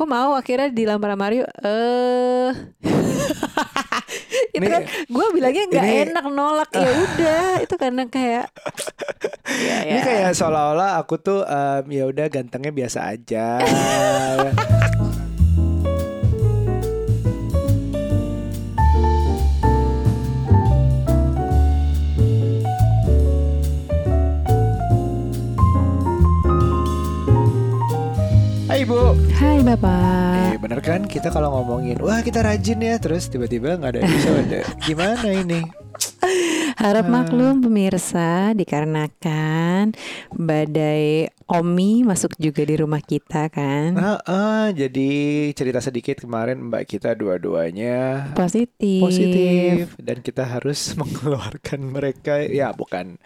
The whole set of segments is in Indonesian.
kok mau akhirnya dilamar sama Mario eh itu Ini- kan gue bilangnya nggak enak nolak ya udah itu karena kayak ya, Ini ya. kayak seolah-olah aku tuh em, ya udah gantengnya biasa aja. Hai Bu. Hai bapak Eh, bener kan kita kalau ngomongin wah kita rajin ya terus tiba-tiba nggak ada episode. Gimana ini? Harap Ah. maklum pemirsa dikarenakan badai Omi masuk juga di rumah kita kan. Ah, ah, jadi cerita sedikit kemarin mbak kita dua-duanya Positif. positif dan kita harus mengeluarkan mereka ya bukan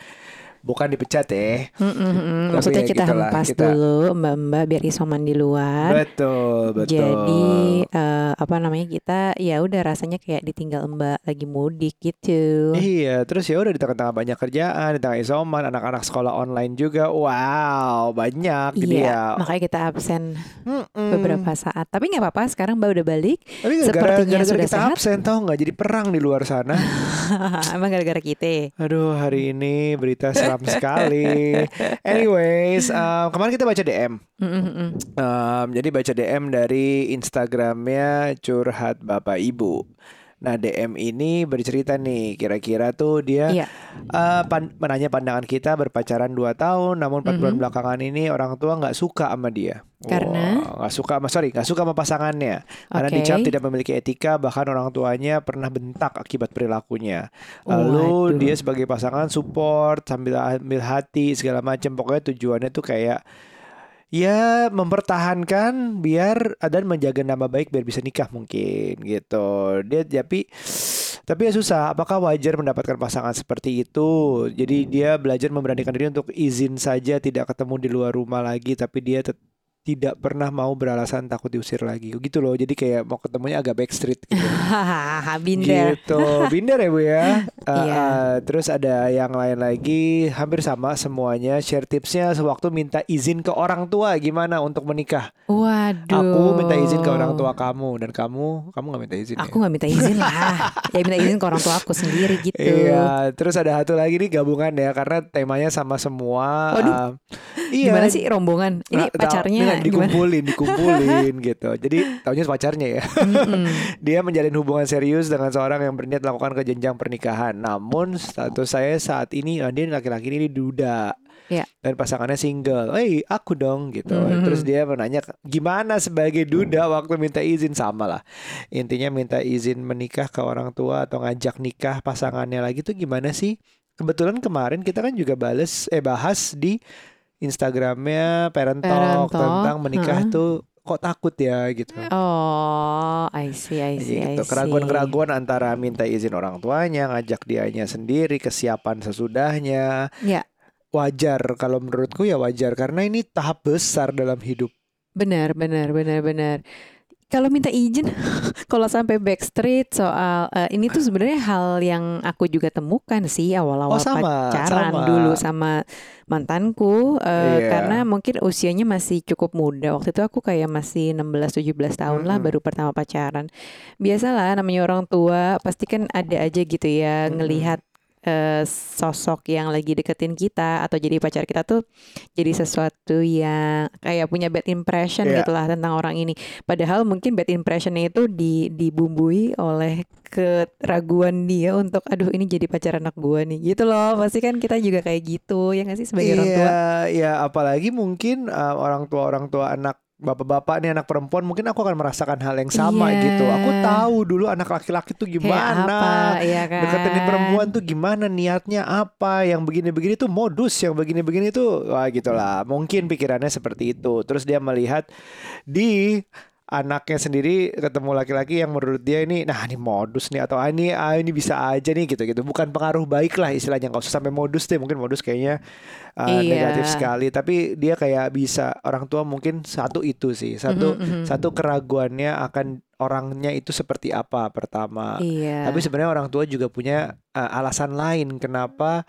bukan dipecat ya Mm, mm, mm. Maksudnya ya kita gitulah, hempas kita- dulu mbak-mbak biar isoman di luar. betul betul Jadi eh, apa namanya kita ya udah rasanya kayak ditinggal mbak lagi mudik gitu. Iya, terus ya udah di tengah-tengah banyak kerjaan, di tengah isoman, anak-anak sekolah online juga, wow banyak jadi Iya, ya. makanya kita absen mm-mm. beberapa saat. Tapi nggak apa-apa, sekarang mbak udah balik. Tapi gara-gara sudah kita sehat. absen tau nggak jadi perang di luar sana. Emang gara-gara kita. Aduh, hari ini berita seram sekali. Anyways, um, kemarin kita baca DM. Um, jadi baca DM dari Instagramnya curhat bapak ibu. Nah DM ini bercerita nih kira-kira tuh dia Iya. eh, pan- menanya pandangan kita berpacaran 2 tahun namun 4 bulan Mhm. belakangan ini orang tua nggak suka sama dia. Karena? Nggak suka sama sorry nggak suka sama pasangannya karena Oke. dicap tidak memiliki etika bahkan orang tuanya pernah bentak akibat perilakunya. Lalu Waduh. dia sebagai pasangan support sambil ambil hati segala macam pokoknya tujuannya tuh kayak ya mempertahankan biar dan menjaga nama baik biar bisa nikah mungkin gitu. Dia tapi tapi ya susah. Apakah wajar mendapatkan pasangan seperti itu? Jadi dia belajar memberanikan diri untuk izin saja tidak ketemu di luar rumah lagi tapi dia tidak pernah mau beralasan takut diusir lagi gitu loh jadi kayak mau ketemunya agak backstreet gitu binder. Gitu, binder ya bu ya. Uh, Iya. uh, terus ada yang lain lagi, hampir sama semuanya. Share tipsnya sewaktu minta izin ke orang tua gimana untuk menikah. Waduh. Aku minta izin ke orang tua kamu dan kamu, kamu nggak minta izin Aku ya? nggak minta izin lah. ya minta izin ke orang tua aku sendiri gitu. Iya, terus ada satu lagi nih gabungan ya karena temanya sama semua. Waduh. Uh, iya. Gimana sih rombongan? Ini Nggak tahu, gimana? dikumpulin, dikumpulin gitu. Jadi tahunya pacarnya ya. Dia menjalin hubungan serius dengan seorang yang berniat melakukan ke jenjang pernikahan. Namun status saya saat ini, ah, dia laki-laki ini duda. Iya. Dan pasangannya single. Hei, aku dong gitu. Mhm. Terus dia menanya gimana sebagai duda waktu minta izin sama lah. Intinya minta izin menikah ke orang tua atau ngajak nikah pasangannya lagi tuh gimana sih? Kebetulan kemarin kita kan juga bales eh bahas di Instagramnya Parent Talk Parent Talk, tentang menikah heeh. tuh kok takut ya gitu. Oh, I see, I see, I Gitu, keraguan-keraguan antara minta izin orang tuanya, ngajak dianya sendiri, kesiapan sesudahnya. Ya, Wajar kalau menurutku ya wajar karena ini tahap besar dalam hidup. benar, benar, benar, benar. Kalau minta izin, kalau sampai backstreet soal eh, ini tuh sebenarnya hal yang aku juga temukan sih awal-awal Oh, sama, pacaran sama. dulu sama mantanku eh, Iya. karena mungkin usianya masih cukup muda. Waktu itu aku kayak masih 16 17 tahun lah Mm-mm. baru pertama pacaran. Biasalah namanya orang tua pasti kan ada aja gitu ya Mm-mm. ngelihat eh, sosok yang lagi deketin kita atau jadi pacar kita tuh jadi sesuatu yang kayak punya bad impression Iya. gitulah tentang orang ini. Padahal mungkin bad impressionnya itu di, dibumbui oleh keraguan dia untuk aduh ini jadi pacar anak gua nih gitu loh. Pasti kan kita juga kayak gitu ya nggak sih sebagai orang tua. Iya, ya apalagi mungkin uh, orang tua orang tua anak bapak-bapak nih anak perempuan mungkin aku akan merasakan hal yang sama Iya. gitu. Aku tahu dulu anak laki-laki tuh gimana. apa ya kan? Deketin perempuan tuh gimana niatnya apa yang begini-begini tuh modus yang begini-begini tuh wah gitulah mungkin pikirannya seperti itu terus dia melihat di anaknya sendiri ketemu laki-laki yang menurut dia ini nah ini modus nih atau ah, ini ah, ini bisa aja nih gitu gitu bukan pengaruh baik lah istilahnya nggak usah sampai modus deh mungkin modus kayaknya uh, Iya. negatif sekali tapi dia kayak bisa orang tua mungkin satu itu sih satu Mhm, mhm. satu keraguannya akan orangnya itu seperti apa pertama Iya. tapi sebenarnya orang tua juga punya uh, alasan lain kenapa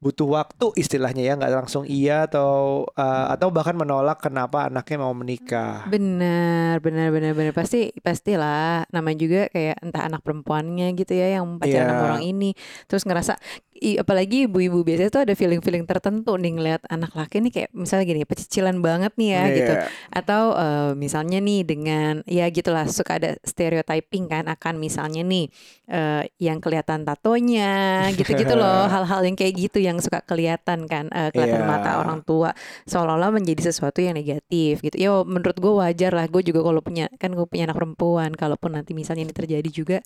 butuh waktu istilahnya ya nggak langsung iya atau uh, atau bahkan menolak kenapa anaknya mau menikah. Benar, benar, benar, benar. Pasti, pastilah. Namanya juga kayak entah anak perempuannya gitu ya yang pacaran Iya. sama orang ini, terus ngerasa, i, apalagi ibu-ibu biasanya tuh ada feeling-feeling tertentu nih ngeliat anak laki nih kayak misalnya gini, pecicilan banget nih ya gitu. Iya. Atau eh, misalnya nih dengan ya gitulah suka ada stereotyping kan akan misalnya nih eh, yang kelihatan tatonya gitu-gitu loh hal-hal yang kayak gitu yang suka kelihatan kan eh, kelihatan Iya. mata orang tua seolah-olah menjadi sesuatu yang negatif gitu. Ya menurut gue wajar lah gue juga kalau punya kan gue punya anak perempuan kalaupun nanti misalnya ini terjadi juga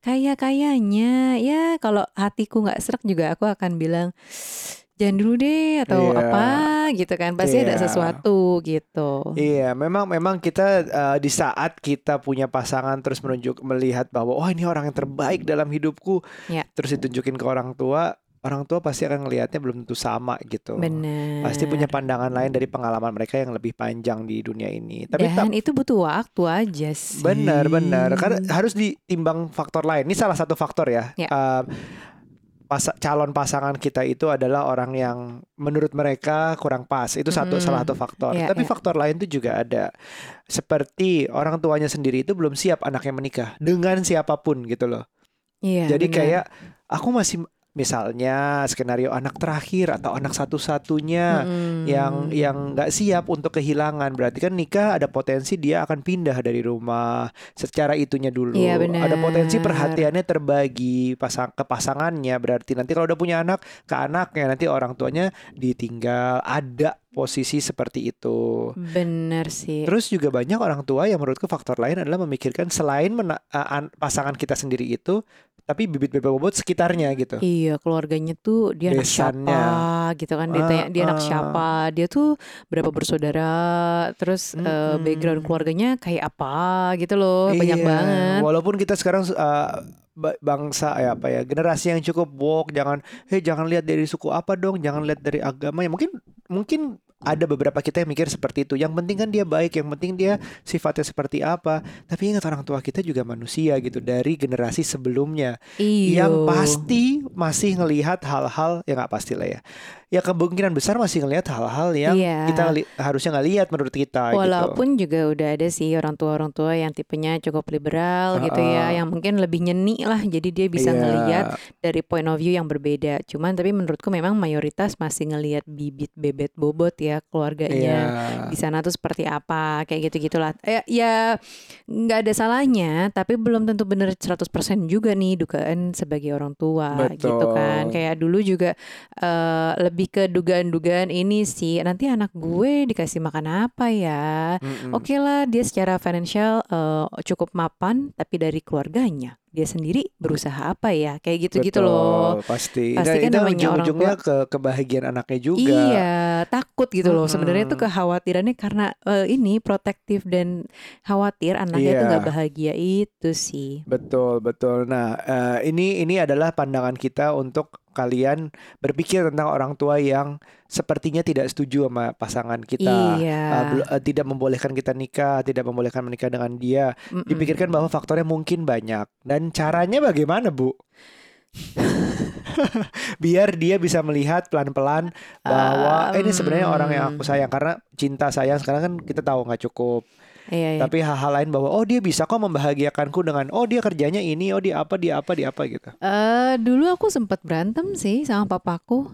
kayak kayaknya ya kalau hatiku nggak serak juga aku akan bilang jangan dulu deh atau Iya. apa gitu kan pasti ada Iya. sesuatu gitu. Iya, memang memang kita uh, di saat kita punya pasangan terus menunjuk melihat bahwa oh ini orang yang terbaik dalam hidupku, Ya. terus ditunjukin ke orang tua, orang tua pasti akan ngelihatnya belum tentu sama gitu. Benar. Pasti punya pandangan lain dari pengalaman mereka yang lebih panjang di dunia ini. Tapi Dan itu butuh waktu aja sih. benar benar karena harus ditimbang faktor lain. Ini salah satu faktor ya. Ya. Uh, pas- calon pasangan kita itu adalah orang yang menurut mereka kurang pas. Itu satu Mm-mm. salah satu faktor. Ya, Tapi ya. faktor lain itu juga ada. Seperti orang tuanya sendiri itu belum siap anaknya menikah dengan siapa pun gitu loh. Iya, Jadi benar. kayak aku masih misalnya skenario anak terakhir atau anak satu-satunya Mm-mm. yang yang nggak siap untuk kehilangan berarti kan nikah ada potensi dia akan pindah dari rumah secara itunya dulu benar. ada potensi perhatiannya terbagi pasang ke pasangannya berarti nanti kalau udah punya anak ke anaknya nanti orang tuanya ditinggal ada posisi seperti itu benar sih. terus juga banyak orang tua yang menurutku faktor lain adalah memikirkan selain mena- an- pasangan kita sendiri itu tapi bibit bebek bobot sekitarnya gitu Iya, keluarganya tuh dia anak siapa gitu kan dia tanya dia anak Ah, ah. siapa, dia tuh berapa bersaudara, terus eh, Mm-mm. background keluarganya kayak apa gitu loh, banyak Iya, banget. Walaupun kita sekarang uh, bangsa ya apa ya generasi yang cukup woke, jangan hei jangan lihat dari suku apa dong, jangan lihat dari agama ya mungkin mungkin ada beberapa kita yang mikir seperti itu. Yang penting kan dia baik, yang penting dia sifatnya seperti apa. Tapi ingat orang tua kita juga manusia gitu dari generasi sebelumnya Iya. yang pasti masih ngelihat hal-hal yang nggak pasti lah ya. Ya kemungkinan besar masih ngelihat hal-hal yang Iya. kita li- harusnya nggak lihat menurut kita gitu. Walaupun juga udah ada sih orang tua orang tua yang tipenya cukup liberal gitu ya, Uh-uh. yang mungkin lebih nyeni lah, jadi dia bisa Iya. ngelihat dari point of view yang berbeda. Cuman tapi menurutku memang mayoritas masih ngelihat bibit bebet bobot ya keluarganya Iya. di sana tuh seperti apa kayak gitu gitulah. Ya, ya nggak ada salahnya, tapi belum tentu bener 100% juga nih dugaan sebagai orang tua gitu kan. Betul. Kayak dulu juga eh, lebih ke dugaan-dugaan ini sih. Nanti anak gue dikasih makan apa ya? Mm-mm. Oke lah, dia secara financial eh, cukup mapan, tapi dari keluarganya dia sendiri berusaha apa ya? Kayak gitu-gitu loh. Betul, Pasti. Pasti Dan kan itu namanya orang ujung-ujungnya ke kebahagiaan anaknya juga. Iya, takut gitu loh. Sebenarnya tuh Mm-mm. kekhawatirannya karena eh, ini protektif dan khawatir anaknya tuh Iya. nggak bahagia itu sih. Betul, betul. Nah, eh, ini ini adalah pandangan kita untuk kalian berpikir tentang orang tua yang sepertinya tidak setuju sama pasangan kita. Iya. Eh, tidak membolehkan kita nikah, tidak membolehkan menikah dengan dia. Mm-mm. Dipikirkan bahwa faktornya mungkin banyak dan caranya bagaimana, Bu? Biar dia bisa melihat pelan-pelan bahwa eh, ini sebenarnya orang yang aku sayang karena cinta sayang sekarang kan kita tahu nggak cukup. Iya, iya. Tapi hal-hal lain bahwa oh dia bisa kok membahagiakanku dengan oh dia kerjanya ini, oh dia apa, dia apa, dia apa gitu. Eh, dulu aku sempat berantem sih sama papaku.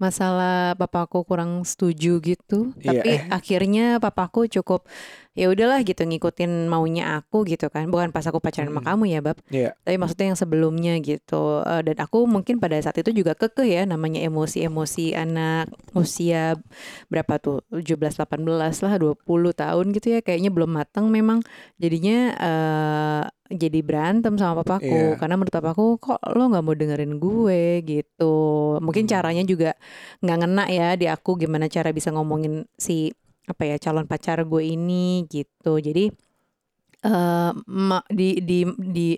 Masalah papaku kurang setuju gitu. Iya, Tapi eh. akhirnya papaku cukup ya udahlah gitu ngikutin maunya aku gitu kan. Bukan pas aku pacaran sama Mm-mm. kamu ya, Bab. Iya. Tapi maksudnya yang sebelumnya gitu. Eh, dan aku mungkin pada saat itu juga kekeh ya namanya emosi-emosi anak usia berapa tuh? 17 18 lah, 20 tahun gitu ya. Kayaknya belum matang memang. Jadinya eh jadi berantem sama papaku Iya. karena menurut papaku kok lo nggak mau dengerin gue gitu. Mungkin Hmm. caranya juga nggak ngena ya di aku gimana cara bisa ngomongin si apa ya calon pacar gue ini gitu. Jadi ma- di di di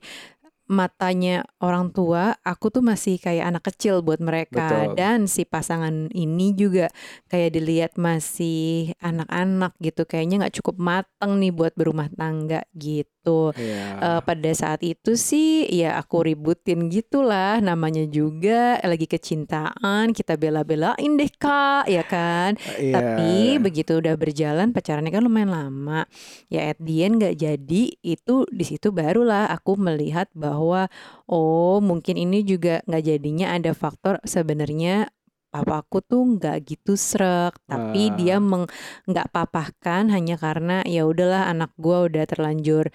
matanya orang tua, aku tuh masih kayak anak kecil buat mereka Betul. dan si pasangan ini juga kayak dilihat masih anak-anak gitu, kayaknya nggak cukup mateng nih buat berumah tangga gitu. Iya. Eh, pada saat itu sih ya aku ributin gitulah namanya juga lagi kecintaan kita bela-belain deh kak ya kan Iya. tapi begitu udah berjalan pacarannya kan lumayan lama ya at the end nggak jadi itu di situ barulah aku melihat bahwa oh mungkin ini juga nggak jadinya ada faktor sebenarnya papaku tuh nggak gitu srek tapi Ah. dia meng nggak papahkan hanya karena ya udahlah anak gua udah terlanjur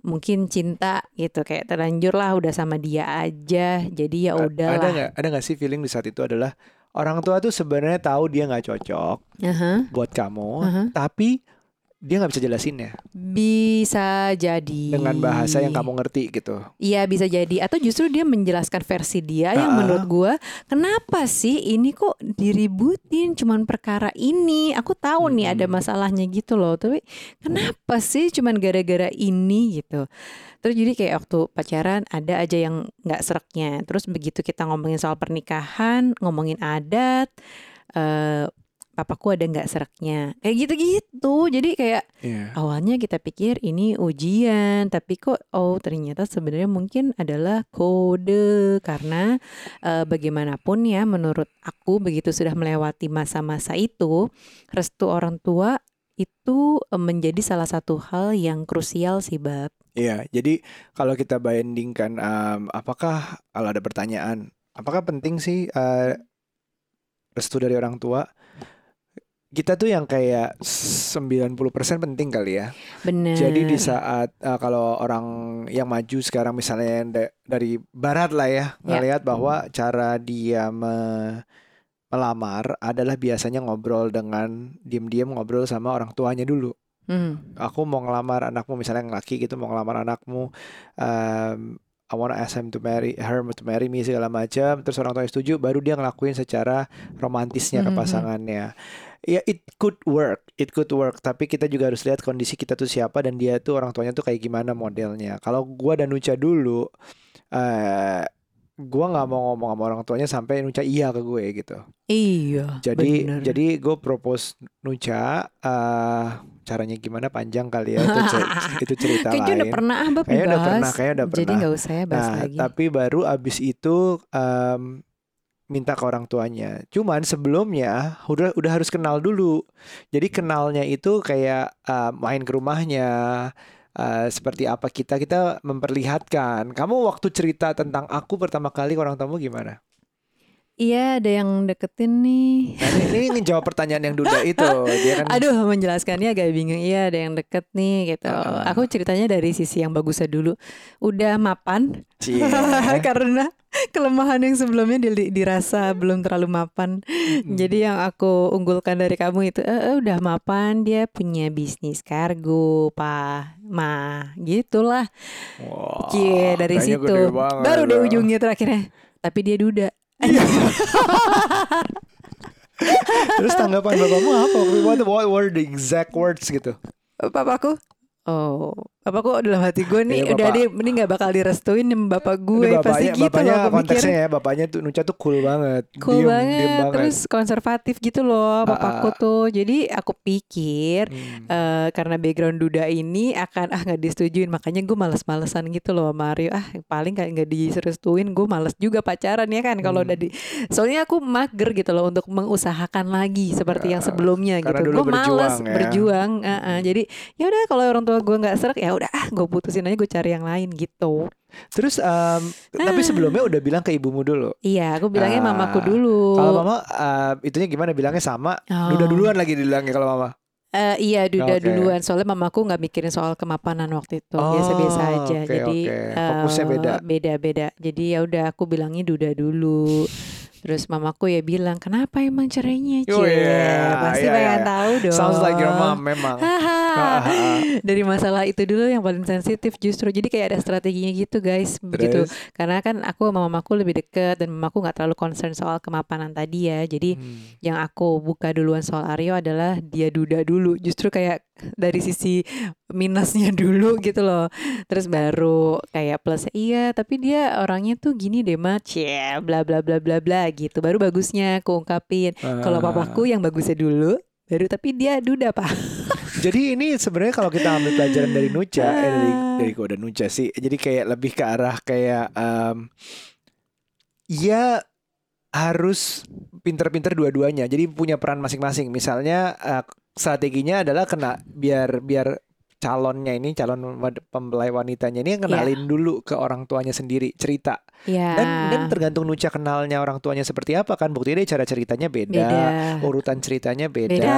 mungkin cinta gitu kayak terlanjur lah udah sama dia aja jadi ya A- Ada nggak ada nggak sih feeling di saat itu adalah orang tua tuh sebenarnya tahu dia nggak cocok Aha, buat kamu, aha. tapi dia nggak bisa jelasinnya bisa jadi dengan bahasa yang kamu ngerti gitu. Iya bisa jadi atau justru dia menjelaskan versi dia yang Ah. menurut gua kenapa sih ini kok diributin cuman perkara ini aku tahu nih ada Mm-mm. masalahnya gitu loh tapi kenapa sih cuman gara-gara ini gitu terus jadi kayak waktu pacaran ada aja yang nggak sereknya terus begitu kita ngomongin soal pernikahan ngomongin adat eh papaku ada nggak sereknya kayak gitu-gitu jadi kayak Iya. Awalnya kita pikir ini ujian, tapi kok oh ternyata sebenarnya mungkin adalah kode karena eh, bagaimanapun ya menurut aku begitu sudah melewati masa-masa itu, restu orang tua itu eh, menjadi salah satu hal yang krusial sih bab. Iya, jadi kalau kita bandingkan, em, apakah kalau ada pertanyaan, apakah penting sih eh, restu dari orang tua? Kita tuh yang kayak 90% penting kali ya. Benar. Jadi di saat eh, kalau orang yang maju sekarang misalnya da- dari barat lah ya, Ya. ngelihat bahwa cara dia me- melamar adalah biasanya ngobrol dengan diam-diam ngobrol sama orang tuanya dulu. Hmm, aku mau ngelamar anakmu misalnya yang laki gitu mau ngelamar anakmu um, I wanna ask him to marry her to marry me segala macam. Terus orang tuanya setuju baru dia ngelakuin secara romantisnya ke Mhm. pasangannya. Ya it could work it could work. Tapi kita juga harus lihat kondisi kita tuh siapa dan dia tuh orang tuanya tuh kayak gimana modelnya. Kalau gua dan Nucha dulu eh gua nggak mau ngomong sama orang tuanya sampai Nucha iya ke gue gitu iya. jadi bener. jadi gue propose Nucha eh caranya gimana panjang kali ya itu, cer- itu cerita Kayaknya udah lain. pernah ah, bab Kayaknya udah pernah, kayaknya udah Jadi pernah. nggak usah ya bahas Nah, lagi. tapi baru abis itu em, minta ke orang tuanya. Cuman sebelumnya udah udah harus kenal dulu. Jadi kenalnya itu kayak eh, main ke rumahnya. Eh, seperti apa kita kita memperlihatkan. Kamu waktu cerita tentang aku pertama kali orang tamu gimana? Iya ada yang deketin nih. Nah, ini, ini jawab pertanyaan yang Duda itu. Dia kan Aduh menjelaskannya agak bingung. Iya ada yang deket nih gitu. Heeh. Aku ceritanya dari sisi yang bagusnya dulu. Udah mapan. Cie. Karena kelemahan yang sebelumnya di- dirasa belum terlalu mapan. Jadi yang aku unggulkan dari kamu itu eh, eh, Udah mapan. Dia punya bisnis kargo Pak Ma. Gitulah. Wah, Cie dari situ. Baru deh ujungnya terakhirnya. Tapi dia duda Terus tanggapan bapakmu apa? What, what were the exact words gitu? Papaku Oh, papaku dalam hati gue nih Iya, udah dia ini nggak bakal direstuin nih bapak gue Ini pasti bapaknya, gitu bapaknya loh konteksnya ya, bapaknya tuh Nucha tuh cool banget. Cool Diem- banget, diem banget. terus konservatif gitu loh papaku ah. tuh. Jadi aku pikir Hmm. eh karena background duda ini akan ah nggak disetujuin makanya gue males-malesan gitu loh Mario ah paling kayak nggak direstuin gue males juga pacaran ya kan kalau Hmm. udah di soalnya aku mager gitu loh untuk mengusahakan lagi seperti yang Ya, sebelumnya gitu gue males berjuang ya. berjuang ah, ah. jadi ya udah kalau orang tua gue nggak serak ya udah ah gue putusin aja gue cari yang lain gitu Terus em, tapi Ah. sebelumnya udah bilang ke ibumu dulu. iya aku bilangnya Ah, mamaku dulu Kalau mama em, itunya gimana bilangnya sama? Oh. Duda duluan lagi dibilangnya kalau mama. Eh, iya duda Oke. duluan soalnya mamaku nggak mikirin soal kemapanan waktu itu biasa-biasa Oh, aja oke, jadi. Fokusnya eh, beda. beda-beda jadi ya udah aku bilangnya duda dulu terus mamaku ya bilang kenapa emang cerainya Oh, iya, pasti iya, pengen iya. tahu dong Sounds like your mom memang. Dari masalah itu dulu yang paling sensitif justru. Jadi kayak ada strateginya gitu guys. Begitu. Karena kan aku sama mamaku lebih deket dan mamaku nggak terlalu concern soal kemapanan tadi ya. Jadi Hmm. yang aku buka duluan soal Aryo adalah dia duda dulu. Justru kayak dari sisi minusnya dulu gitu loh. Terus baru kayak plus iya tapi dia orangnya tuh gini deh mah cie bla bla bla bla bla gitu. Baru bagusnya aku ungkapin. Kalau Ah. papaku yang bagusnya dulu baru tapi dia duda pak Jadi ini sebenarnya kalau kita ambil pelajaran dari Nucha, eh dari Ah. dari kode Nucha sih. Jadi kayak lebih ke arah kayak em ya harus pinter-pinter dua-duanya. Jadi punya peran masing-masing. Misalnya eh, strateginya adalah kena biar biar calonnya ini calon pempelai wanitanya ini yang kenalin dulu ke orang tuanya sendiri cerita ya dan dan tergantung Nucha kenalnya orang tuanya seperti apa kan buktinya dia cara ceritanya beda, beda urutan ceritanya beda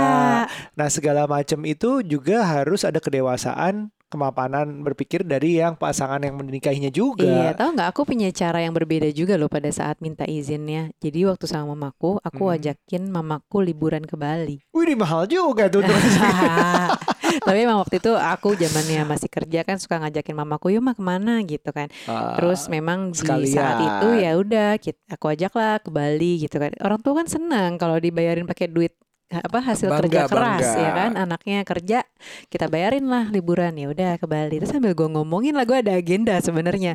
Nah, segala macam itu juga harus ada kedewasaan, kemapanan berpikir dari yang pasangan yang menikahinya Iya, juga. tahu nggak? Aku punya cara yang berbeda juga loh pada saat minta izinnya. Jadi waktu sama mamaku, aku Hmm. ajakin mamaku liburan ke Bali. Wih, ini mahal juga tuh. Tapi emang waktu itu aku zamannya masih kerja kan suka ngajakin mamaku, yuk mah ke mana gitu kan. Ah, Terus memang di sekalian. saat itu ya udah, aku ajaklah ke Bali gitu kan. Orang tua kan senang kalau dibayarin pakai duit apa hasil Bangga, kerja keras bangga. ya kan anaknya kerja kita bayarin lah liburan ya udah ke Bali terus sambil gue ngomongin lah gue ada agenda sebenarnya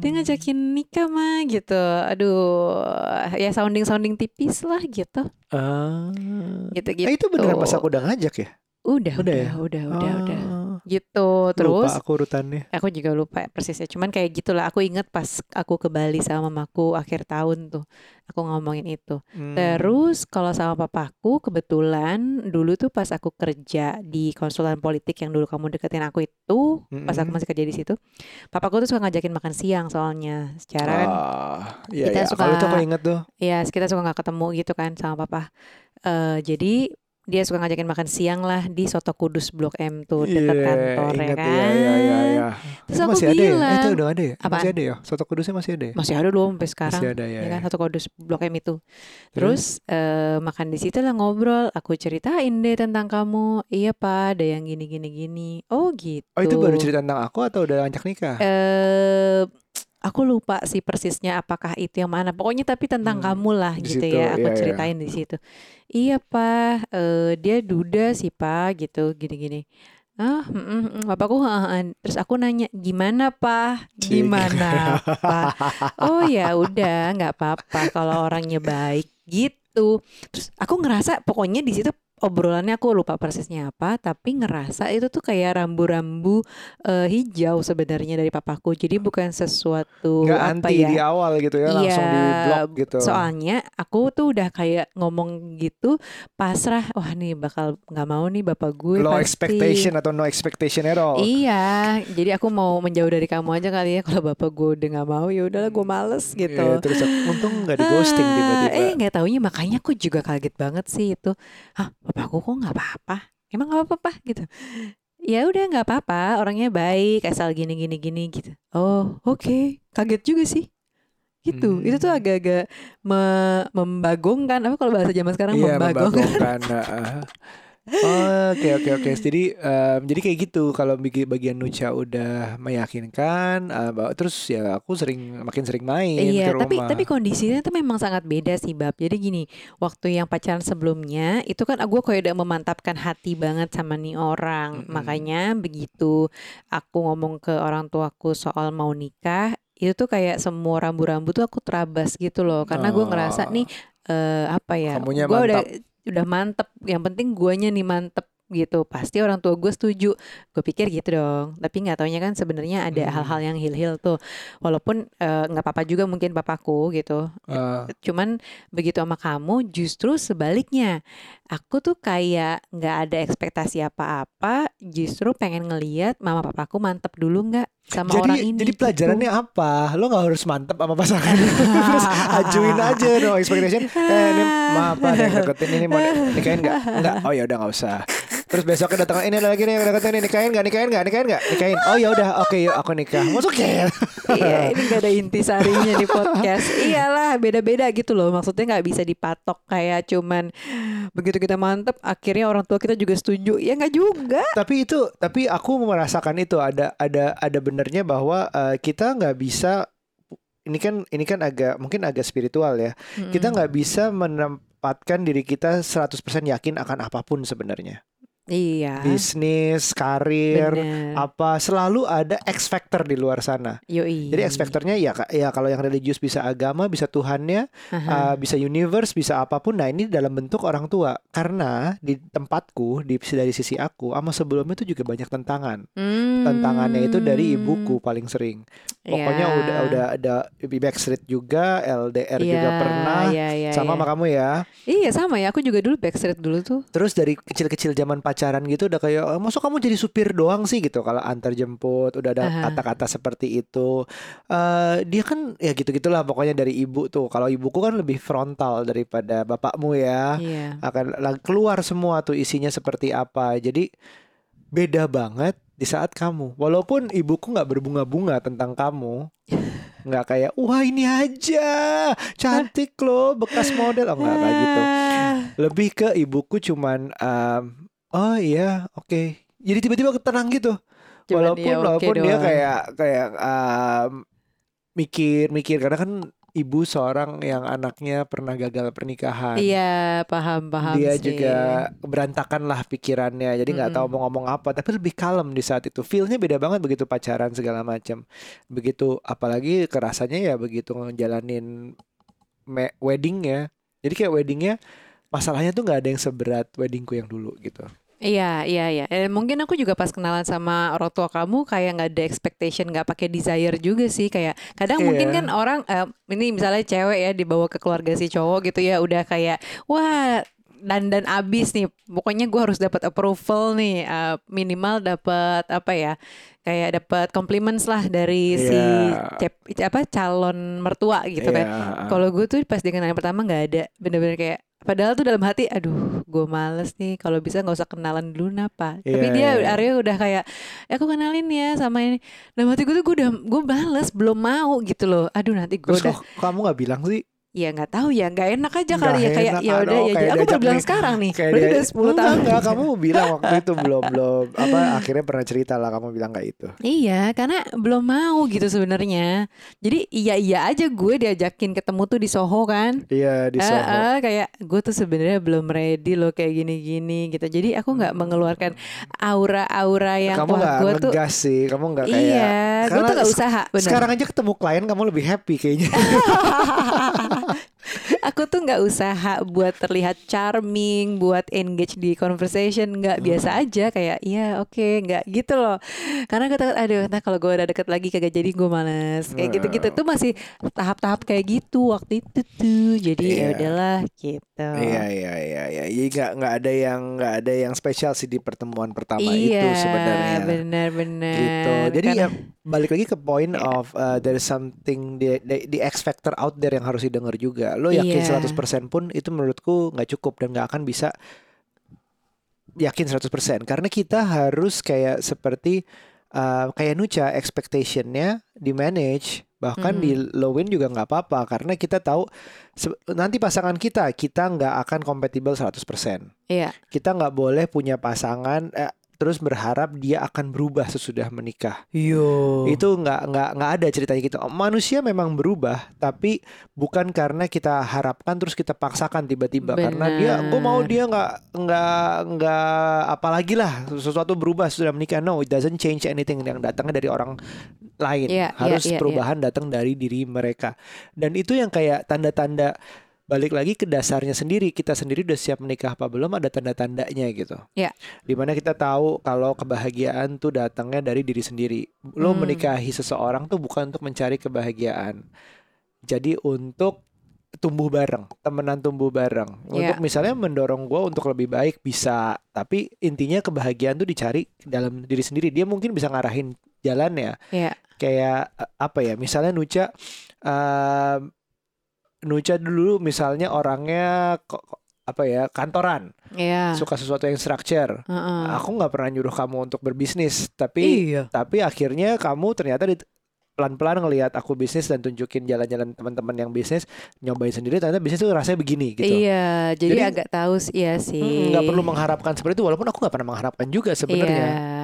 dia ngajakin nikah mah gitu aduh ya sounding sounding tipis lah gitu Ah. gitu gitu Eh, itu beneran pas aku udah ngajak ya? Udah Udah udah ya? udah udah udah Ah. gitu terus Lupa aku urutannya. aku juga lupa persisnya cuman kayak gitulah aku inget pas aku ke Bali sama mamaku akhir tahun tuh aku ngomongin itu Hmm. terus kalau sama papaku kebetulan dulu tuh pas aku kerja di konsultan politik yang dulu kamu deketin aku itu pas aku masih kerja di situ papaku tuh suka ngajakin makan siang soalnya secara kan Ah, iya, kita iya. suka- Kalau itu aku inget tuh. ya kita suka nggak ketemu gitu kan sama papa Eh jadi dia suka ngajakin makan siang lah di Soto Kudus Blok M tuh dekat Iya, kantor ya inget, kan. Iya, iya, iya, iya. Terus Itu aku masih ada ya? Eh, bilang, itu udah ada ya? Apaan? Masih ada ya? Soto kudusnya masih ada ya? masih ada dong sampai sekarang. Masih ada ya. ya kan ya. Soto Kudus Blok M itu. Terus eh, makan di situ lah ngobrol, aku ceritain deh tentang kamu. Iya Pak, ada yang gini gini gini. Oh gitu. Oh, itu baru cerita tentang aku atau udah ngajak nikah? eh aku lupa sih persisnya apakah itu yang mana. Pokoknya tapi tentang Hmm, kamu lah gitu situ, ya. Aku iya, iya. ceritain di situ. Iya pak, eh, dia duda sih pak, gitu gini-gini. Ah, mm, mm, mm. bapakku, ah, ah. terus aku nanya gimana pak, gimana pak? Oh ya udah, nggak apa-apa kalau orangnya baik gitu. Terus aku ngerasa pokoknya di situ obrolannya aku lupa persisnya apa, tapi ngerasa itu tuh kayak rambu-rambu eh, hijau sebenarnya dari papaku. Jadi bukan sesuatu Nggak apa anti ya? di awal gitu ya, langsung Iya, di blok gitu. Soalnya aku tuh udah kayak ngomong gitu pasrah, wah nih bakal nggak mau nih bapak gue Low pasti. expectation atau no expectation at all. Iya, jadi aku mau menjauh dari kamu aja kali ya. Kalau bapak gue udah nggak mau, ya udahlah gue males gitu. Iya, terus untung nggak di ghosting Ah, tiba-tiba. Eh nggak taunya makanya aku juga kaget banget sih itu. Hah, bapakku kok nggak apa-apa? Emang nggak apa-apa gitu? Ya udah nggak apa-apa, orangnya baik, asal gini gini gini gitu. Oh oke, kaget juga sih. Gitu, itu tuh Hmm. agak-agak me- membagongkan. Apa kalau bahasa zaman sekarang Iya, membagongkan? membagongkan. Oke oke oke. Jadi em, jadi kayak gitu kalau bagi- bagian Nucha udah meyakinkan, eh, bahwa- terus ya aku sering makin sering main Iya, ke tapi rumah. tapi kondisinya tuh memang sangat beda sih, Bab. Jadi gini, waktu yang pacaran sebelumnya itu kan aku kayak udah memantapkan hati banget sama nih orang. Mm-mm. Makanya begitu aku ngomong ke orang tuaku soal mau nikah, itu tuh kayak semua rambu-rambu tuh aku terabas gitu loh. Karena gue ngerasa nih eh, apa ya? Gue udah. Udah mantep. Yang penting guanya nih mantep gitu. Pasti orang tua gue setuju. Gue pikir gitu dong. Tapi nggak taunya kan sebenarnya ada Hmm. hal-hal yang hil-hil tuh. Walaupun eh, nggak apa-apa juga mungkin bapakku gitu. Eh, Cuman begitu sama kamu justru sebaliknya. Aku tuh kayak nggak ada ekspektasi apa-apa. Justru pengen ngeliat mama papaku mantep dulu nggak sama jadi orang ini. jadi gitu. pelajarannya apa? Lo nggak harus mantep sama pasangan terus ajuin aja no expectation. Eh ini maaf ada yang deketin ini mau nikahin nggak? Nggak. Oh ya udah nggak usah. Terus besoknya datang ini ada lagi nih yang deketin nih nikahin nggak nikahin nggak nikahin nggak nikahin. Oh ya udah oke yuk aku nikah. Masuk ya. iya ini gak ada intisarinya di podcast iyalah beda-beda gitu loh maksudnya nggak bisa dipatok kayak cuman begitu kita mantep akhirnya orang tua kita juga setuju ya nggak juga tapi itu tapi aku merasakan itu ada ada ada benernya bahwa uh, kita nggak bisa ini kan ini kan agak mungkin agak spiritual ya. Mm-hmm. Kita nggak bisa menempatkan diri kita 100% yakin akan apa pun sebenarnya. Iya. Bisnis, karir, Bener. apa selalu ada X factor di luar sana. Yoi. Jadi X factornya ya ya kalau yang religius bisa agama, bisa Tuhannya, uh, bisa universe, bisa apa pun. Nah ini dalam bentuk orang tua. Karena di tempatku, di dari sisi aku, sama sebelumnya itu juga banyak tentangan. Hmm. Tentangannya itu dari ibuku paling sering. Pokoknya yeah. udah udah ada Backstreet juga, LDR yeah, juga pernah. Yeah, yeah, sama yeah. sama kamu ya. Iya sama ya. Aku juga dulu Backstreet dulu tuh. Terus dari kecil-kecil zaman pacaran gitu udah kayak oh, masuk kamu jadi supir doang sih? Gitu kalau antar jemput udah ada kata-kata seperti itu. Uh, dia kan ya gitu gitulah pokoknya dari ibu tuh. Kalau ibuku kan lebih frontal daripada bapakmu ya. Yeah. akan keluar semua tuh isinya seperti apa. Jadi beda banget di saat kamu. Walaupun ibuku nggak berbunga-bunga tentang kamu nggak kayak wah ini aja cantik loh bekas model. Oh nggak kayak gitu. Lebih ke ibuku cuman um, oh iya oke okay. jadi tiba-tiba tenang gitu Cuman walaupun dia walaupun dia kayak kayak um, mikir mikir karena kan ibu seorang yang anaknya pernah gagal pernikahan. Iya, paham paham. Dia sih. juga berantakan lah pikirannya, jadi nggak mm -hmm. tahu mau ngomong apa. Tapi lebih kalem di saat itu. Feelnya beda banget begitu pacaran segala macam. Begitu, apalagi kerasanya ya begitu ngejalanin weddingnya. Jadi kayak weddingnya masalahnya tuh nggak ada yang seberat weddingku yang dulu gitu. Iya, iya, iya. Eh, mungkin aku juga pas kenalan sama orang tua kamu kayak nggak ada expectation, nggak pakai desire juga sih. Kayak kadang yeah. mungkin kan orang uh, ini misalnya cewek ya dibawa ke keluarga si cowok gitu ya, udah kayak wah dan dan abis nih. Pokoknya gue harus dapat approval nih, uh, minimal dapat apa ya? Kayak dapat compliments lah dari yeah. si cep, apa calon mertua gitu yeah. kan. Iya, Kalau gue tuh pas dengan yang pertama nggak ada, bener-bener kayak Padahal tuh dalam hati, aduh, gue males nih. Kalau bisa nggak usah kenalan dulu napa. Yeah, Tapi dia yeah. Arya udah kayak, ya aku kenalin ya sama ini. Dalam hati gue tuh gue udah, gue males, belum mau gitu loh. Aduh nanti gue udah. kamu nggak bilang sih? Ya nggak tahu ya, nggak enak aja kali ya kayak ya udah ya. Jadi aku baru bilang sekarang nih. Kayak dia, udah 10 tahun. Enggak, kamu bilang waktu itu belum belum apa akhirnya pernah cerita lah kamu bilang kayak itu. Iya, karena belum mau gitu sebenarnya. Jadi iya iya aja gue diajakin ketemu tuh di Soho kan. Iya di Soho. Uh, uh, kayak gue tuh sebenarnya belum ready loh kayak gini-gini gitu. Jadi aku nggak mengeluarkan aura-aura yang kamu wah gue tuh. Kamu sih, kamu nggak kayak. Iya, gue tuh nggak usaha. Bener. Sekarang aja ketemu klien kamu lebih happy kayaknya. aku tuh nggak usaha buat terlihat charming, buat engage di conversation, nggak hmm. biasa aja kayak iya oke okay, nggak gitu loh. Karena gue takut aduh, nah kalau gue udah deket lagi kagak jadi gue males kayak gitu-gitu tuh masih tahap-tahap kayak gitu waktu itu tuh. Jadi yeah. ya iya. udahlah gitu. Iya iya iya iya. Iya nggak nggak ada yang nggak ada yang spesial sih di pertemuan pertama iya, itu sebenarnya. benar-benar. Gitu. Jadi Karena, ya balik lagi ke point yeah. of uh, there is something the, the, the X factor out there yang harus didengar juga. Lo yakin yeah. 100% pun itu menurutku nggak cukup dan nggak akan bisa yakin 100% karena kita harus kayak seperti uh, kayak Nucha expectationnya di manage bahkan hmm. di lowin juga nggak apa-apa karena kita tahu nanti pasangan kita kita nggak akan compatible 100%. Iya. Kita nggak boleh punya pasangan eh, terus berharap dia akan berubah sesudah menikah. Yo. Itu nggak nggak nggak ada ceritanya gitu. Manusia memang berubah, tapi bukan karena kita harapkan terus kita paksakan tiba-tiba karena dia, gue mau dia nggak nggak nggak apalagi lah sesuatu berubah sudah menikah. No, it doesn't change anything yang datangnya dari orang lain. Yeah, Harus yeah, yeah, perubahan yeah. datang dari diri mereka. Dan itu yang kayak tanda-tanda balik lagi ke dasarnya sendiri kita sendiri udah siap menikah apa belum ada tanda-tandanya gitu. Ya. Di mana kita tahu kalau kebahagiaan tuh datangnya dari diri sendiri. Lo hmm. menikahi seseorang tuh bukan untuk mencari kebahagiaan. Jadi untuk tumbuh bareng, temenan tumbuh bareng. Untuk yeah. misalnya mendorong gue untuk lebih baik bisa, tapi intinya kebahagiaan tuh dicari dalam diri sendiri. Dia mungkin bisa ngarahin jalannya. Yeah. Kayak apa ya? Misalnya Nuca uh, Nucha dulu misalnya orangnya kok apa ya kantoran, Iya. suka sesuatu yang structure. Heeh. Aku nggak pernah nyuruh kamu untuk berbisnis, tapi Iya. tapi akhirnya kamu ternyata di pelan-pelan ngelihat aku bisnis dan tunjukin jalan-jalan teman-teman yang bisnis nyobain sendiri ternyata bisnis itu rasanya begini gitu. Iya, jadi, Jadi- agak tahu iya sih. Nggak perlu mengharapkan seperti itu walaupun aku nggak pernah mengharapkan juga sebenarnya. Iya.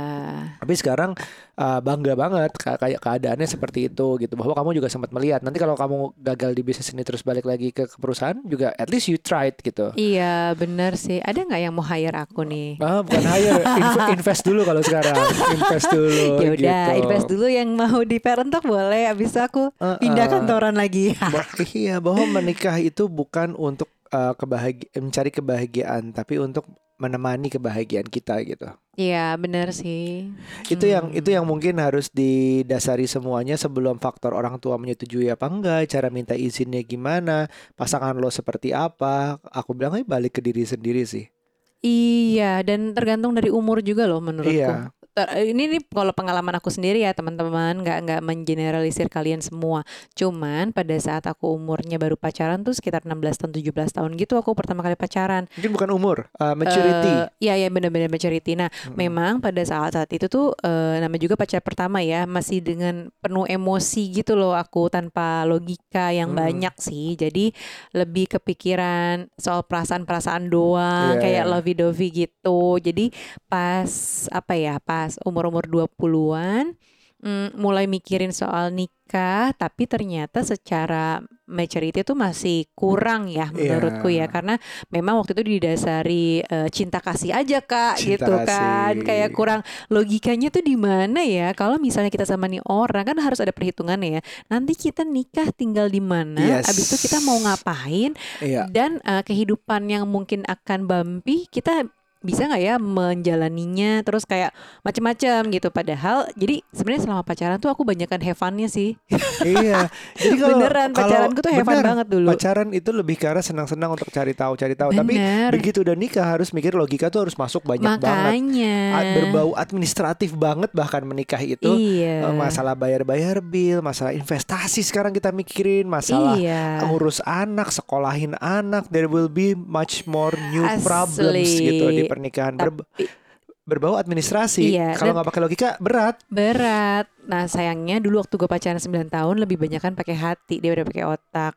Tapi sekarang uh, bangga banget ka- kayak keadaannya seperti itu gitu bahwa kamu juga sempat melihat nanti kalau kamu gagal di bisnis ini terus balik lagi ke, ke perusahaan juga at least you tried gitu. Iya, benar sih. Ada nggak yang mau hire aku nih? Ah, bukan hire, inv- invest dulu kalau sekarang, invest dulu. Ya udah, gitu. invest dulu yang mau di parentok boleh. Abis aku Uh-uh. pindah kantoran lagi. Bah- iya, bahwa menikah itu bukan untuk uh, kebahagi- mencari kebahagiaan, tapi untuk menemani kebahagiaan kita gitu. Iya, benar sih. Itu yang Hmm. itu yang mungkin harus didasari semuanya sebelum faktor orang tua menyetujui apa enggak, cara minta izinnya gimana, pasangan lo seperti apa. Aku bilang "Eh, balik ke diri sendiri sih. Iya, dan tergantung dari umur juga loh menurutku. Iya. Ter- ini nih kalau pengalaman aku sendiri ya teman-teman, nggak nggak mengeneralisir kalian semua. Cuman pada saat aku umurnya baru pacaran tuh sekitar 16 tahun 17 tahun gitu aku pertama kali pacaran. Mungkin bukan umur, uh, maturity. Eh, Iya, iya benar-benar maturity. Nah, Mm-mm. memang pada saat saat itu tuh eh, namanya juga pacar pertama ya, masih dengan penuh emosi gitu loh aku tanpa logika yang Hmm. banyak sih. Jadi lebih kepikiran soal perasaan-perasaan doang Iya, kayak iya. lovey-dovey gitu. Jadi pas apa ya, pas umur-umur 20-an mm, mulai mikirin soal nikah, tapi ternyata secara maturity itu masih kurang ya menurutku Iya. ya karena memang waktu itu didasari eh, cinta kasih aja kak Cinta gitu kan kasih. kayak kurang logikanya tuh di mana ya kalau misalnya kita sama nih orang kan harus ada perhitungannya ya nanti kita nikah tinggal di mana Yes. abis itu kita mau ngapain Iya. dan eh, kehidupan yang mungkin akan bumpy kita bisa nggak ya menjalaninya terus kayak macem-macem gitu padahal jadi sebenarnya selama pacaran tuh aku banyakkan have fun-nya sih iya. Jadi kalau beneran kalau- pacaranku tuh bener, banget dulu Pacaran itu lebih karena senang-senang untuk cari tahu, cari tahu. Tapi begitu udah nikah harus mikir logika tuh harus masuk banyak banget. makanya A- Berbau administratif banget bahkan menikah itu. iya Eh, Masalah bayar-bayar bill, masalah investasi sekarang kita mikirin, masalah iya ngurus anak, sekolahin anak, there will be much more new Asli. problems gitu di pernikahan. Tapi- berbau administrasi. Iya, Kalau nggak pakai logika berat. berat nah sayangnya dulu waktu gue pacaran 9 tahun lebih banyak kan pakai hati daripada pakai otak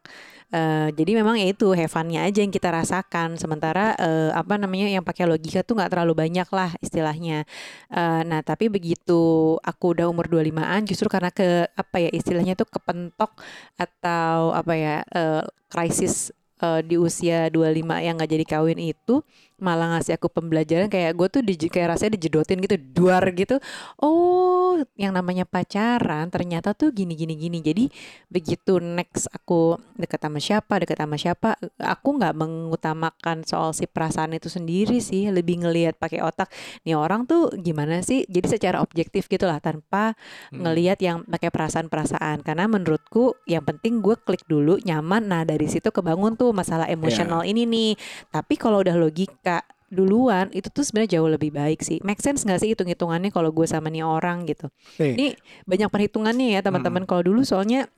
Eh, jadi memang ya itu have fun-nya aja yang kita rasakan sementara eh, apa namanya yang pakai logika tuh nggak terlalu banyak lah istilahnya Eh, nah tapi begitu aku udah umur 25an justru karena ke apa ya istilahnya tuh kepentok atau apa ya eh, krisis eh, di usia 25 yang nggak jadi kawin itu malah ngasih aku pembelajaran kayak gue tuh di, kayak rasanya dijedotin gitu duar gitu. Oh yang namanya pacaran ternyata tuh gini gini gini. Jadi begitu next aku deket sama siapa deket sama siapa aku nggak mengutamakan soal si perasaan itu sendiri sih. Lebih ngelihat pakai otak nih orang tuh gimana sih? Jadi secara objektif gitu lah tanpa Hmm. ngelihat yang pakai perasaan-perasaan. Karena menurutku yang penting gue klik dulu nyaman. Nah dari situ kebangun tuh masalah Iya. emosional ini nih. Tapi kalau udah logika duluan itu tuh sebenarnya jauh lebih baik sih. Make sense nggak sih hitung hitungannya kalau gue sama nih orang gitu? Nih. ini banyak perhitungannya ya teman-teman. Kalau dulu soalnya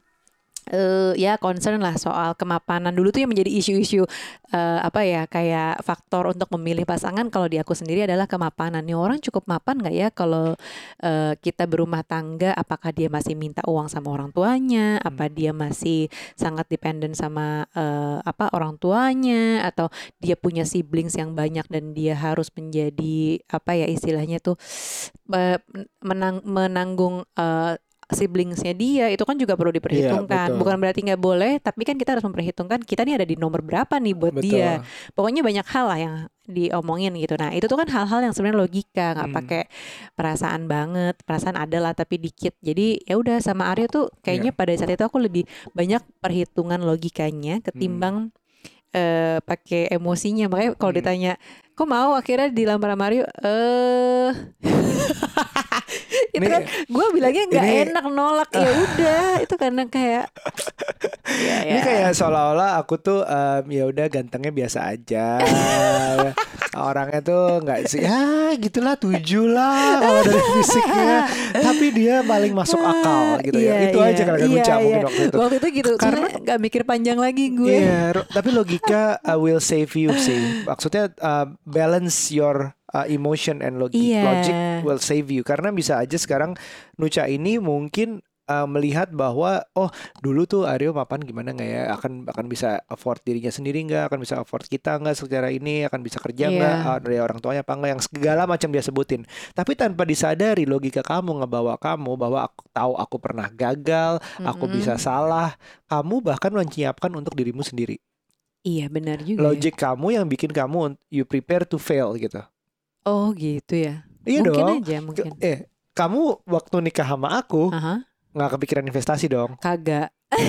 eh ya concern lah soal kemapanan dulu tuh yang menjadi isu-isu eh, apa ya kayak faktor untuk memilih pasangan. Kalau di aku sendiri adalah kemapanan. Nih orang cukup mapan nggak ya kalau eh, kita berumah tangga? Apakah dia masih minta uang sama orang tuanya? Apa dia masih sangat dependen sama eh, apa orang tuanya? Atau dia punya siblings yang banyak dan dia harus menjadi apa ya istilahnya tuh eh, menang, menanggung eh, siblingsnya dia itu kan juga perlu diperhitungkan betul. bukan berarti nggak boleh tapi kan kita harus memperhitungkan kita nih ada di nomor berapa nih buat Betul. dia pokoknya banyak hal lah yang diomongin gitu nah itu tuh kan hal-hal yang sebenarnya logika nggak Hmm. pakai perasaan banget perasaan ada lah tapi dikit jadi ya udah sama Arya tuh kayaknya Iya. pada saat itu aku lebih banyak perhitungan logikanya ketimbang eh pakai emosinya makanya kalau Hmm. ditanya kok mau akhirnya dilamar sama Mario eh itu kan gue bilangnya nggak enak nolak ya udah itu karena kayak ya, Ini ya. kayak seolah-olah aku tuh em, ya udah gantengnya biasa aja. Orangnya tuh nggak sih ya gitulah tujuh lah kalau dari fisiknya. Tapi dia paling masuk akal gitu ya. Iya, Itu iya, aja kalau iya, Luca mungkin iya. waktu itu. Waktu itu gitu Karena- karena nggak mikir panjang lagi gue. Iya, ro- tapi logika uh, will save you sih. Maksudnya uh, balance your uh, emotion and logi- Iya. logic will save you. Karena bisa aja sekarang Nucha ini mungkin uh, melihat bahwa oh dulu tuh Aryo mapan gimana nggak ya akan akan bisa afford dirinya sendiri nggak akan bisa afford kita nggak secara ini akan bisa kerja nggak Iya. uh, dari orang tuanya apa nggak yang segala macam dia sebutin tapi tanpa disadari logika kamu ngebawa kamu bahwa aku tahu aku pernah gagal aku Mm-mm. bisa salah kamu bahkan menyiapkan untuk dirimu sendiri Iya benar juga. ya. logic kamu yang bikin kamu you prepare to fail gitu. Oh gitu ya. Iya mungkin dong. aja mungkin. Eh, kamu waktu nikah sama aku Aha, nggak kepikiran investasi dong. kagak.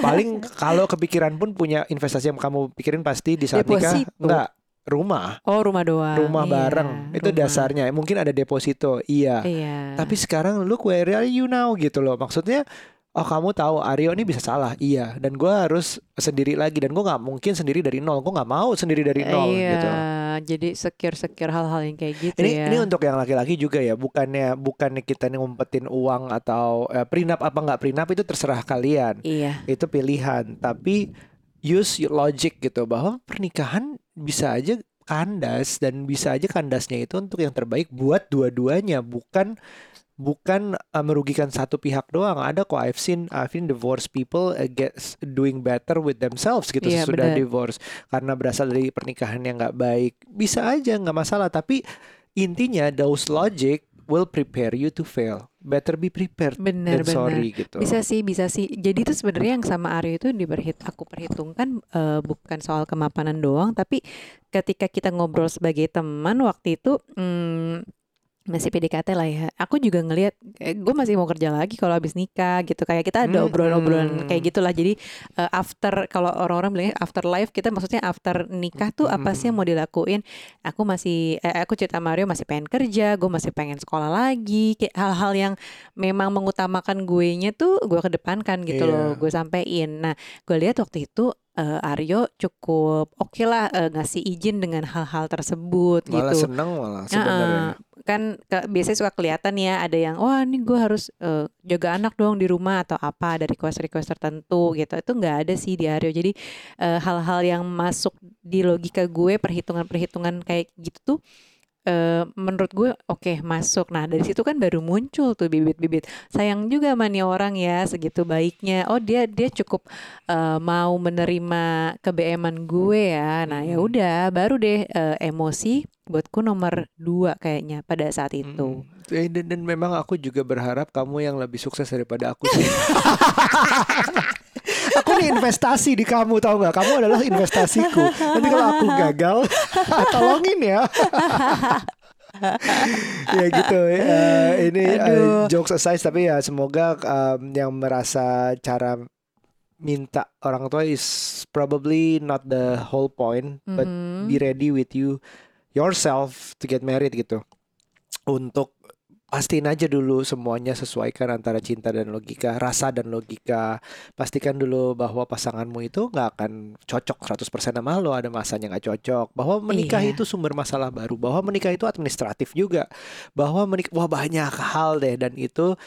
Paling kalau kepikiran pun punya investasi yang kamu pikirin pasti di saat nikah Deposito. enggak rumah, Oh rumah doang. rumah Iya, bareng. Itu rumah. dasarnya. Mungkin ada deposito. Iya. Iya. Tapi sekarang look where are you now gitu loh. Maksudnya Oh kamu tahu Aryo ini bisa salah, iya. Dan gua harus sendiri lagi dan gua nggak mungkin sendiri dari nol. Gua nggak mau sendiri dari nol iya, gitu. jadi secure secure hal-hal yang kayak gitu Ini ya. ini untuk yang laki-laki juga ya, bukannya bukannya kita nih ngumpetin uang atau eh, prenup apa nggak prenup itu terserah kalian. Iya. Itu pilihan, tapi use your logic gitu bahwa pernikahan bisa aja kandas dan bisa aja kandasnya itu untuk yang terbaik buat dua-duanya, bukan bukan eh, merugikan satu pihak doang. Ada kok I've seen I've seen divorced people eh, get doing better with themselves gitu Iya, sudah divorce karena berasal dari pernikahan yang nggak baik. Bisa aja nggak masalah, tapi intinya those logic will prepare you to fail. Better be prepared Benar than sorry gitu. Bisa sih, bisa sih. Jadi itu sebenarnya yang sama Aryo itu diperhit aku perhitungkan eh, bukan soal kemapanan doang, tapi ketika kita ngobrol sebagai teman waktu itu hmm, masih PDKT lah ya. Aku juga ngelihat gue masih mau kerja lagi kalau habis nikah gitu. Kayak kita ada Hmm, obrolan-obrolan hmm. kayak gitulah. Jadi eh, after kalau orang-orang bilangnya after life kita maksudnya after nikah tuh apa sih yang mau dilakuin? Aku masih eh, aku cerita Mario masih pengen kerja, gue masih pengen sekolah lagi, kayak hal-hal yang memang mengutamakan gue nya tuh gue kedepankan gitu Iya. loh, gue sampein. Nah, gue lihat waktu itu eh, Aryo cukup oke lah eh, ngasih izin dengan hal-hal tersebut malah gitu. seneng malah sebenarnya. Kan ke- biasanya suka kelihatan ya ada yang wah ini gue harus eh, jaga anak dong di rumah atau apa ada request request tertentu gitu itu nggak ada sih di Aryo jadi eh, hal-hal yang masuk di logika gue perhitungan perhitungan kayak gitu tuh eh, menurut gue oke masuk nah dari situ kan baru muncul tuh bibit-bibit sayang juga sama nih orang ya segitu baiknya oh dia dia cukup eh, mau menerima kebeeman gue ya nah ya Hmm. udah baru deh eh, emosi buatku nomor dua kayaknya pada saat itu Mm. Eh, Dan, dan memang aku juga berharap kamu yang lebih sukses daripada aku sih. aku nih investasi di kamu tahu nggak? Kamu adalah investasiku. Nanti kalau aku gagal, tolongin ya. ya gitu. eh, ini Aduh. jokes aside tapi ya semoga em, yang merasa cara minta orang tua is probably not the whole point, but Mhm. be ready with you yourself to get married gitu. Untuk pastiin aja dulu semuanya sesuaikan antara cinta dan logika, rasa dan logika. Pastikan dulu bahwa pasanganmu itu nggak akan cocok 100% sama lo, ada masanya nggak cocok. Bahwa menikah Iya. itu sumber masalah baru, bahwa menikah itu administratif juga. Bahwa menikah wah banyak hal deh dan itu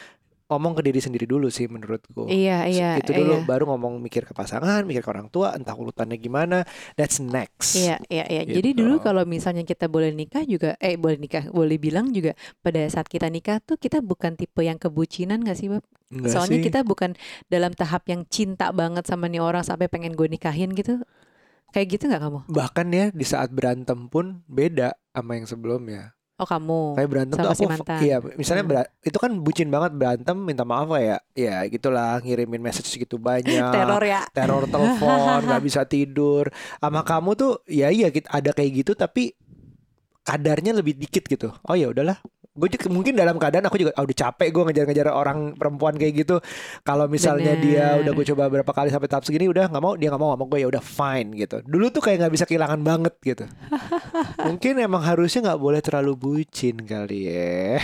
ngomong ke diri sendiri dulu sih menurutku. Iya, iya, itu dulu iya. baru ngomong mikir ke pasangan, mikir ke orang tua, entah urutannya gimana. That's next. Iya, iya, iya. Jadi Gitu. dulu kalau misalnya kita boleh nikah juga, eh boleh nikah, boleh bilang juga pada saat kita nikah tuh kita bukan tipe yang kebucinan gak sih, Bab? Enggak Soalnya sih. kita bukan dalam tahap yang cinta banget sama nih orang sampai pengen gue nikahin gitu. Kayak gitu nggak kamu? bahkan ya di saat berantem pun beda sama yang sebelumnya. Oh kamu. Kayak berantem Sama tuh si aku mantan. iya, misalnya Hmm. bera- itu kan bucin banget berantem minta maaf lah ya. Ya gitulah ngirimin message segitu banyak. Teror ya. teror telepon, nggak bisa tidur. Sama kamu tuh ya iya ada kayak gitu tapi kadarnya lebih dikit gitu. Oh ya udahlah, gue juga mungkin dalam keadaan aku juga ah, udah capek gue ngejar-ngejar orang perempuan kayak gitu. Kalau misalnya Bener. dia udah gue coba berapa kali sampai tahap segini udah nggak mau dia nggak mau sama gue ya udah fine gitu. Dulu tuh kayak nggak bisa kehilangan banget gitu. Mungkin emang harusnya nggak boleh terlalu bucin kali ya.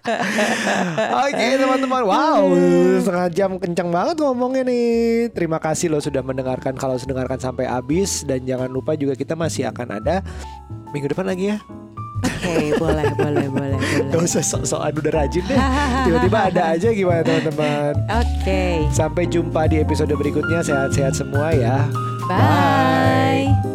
Oke teman-teman. Wow setengah jam kencang banget ngomongnya nih. Terima kasih lo sudah mendengarkan kalau sudah dengarkan sampai habis. Dan jangan lupa juga kita masih akan ada minggu depan lagi ya Oke, boleh, boleh, boleh, Gak boleh. usah sok-sokan udah rajin deh. Tiba-tiba ada aja gimana teman-teman? Oke, Sampai jumpa di episode berikutnya. Sehat-sehat semua ya. Bye.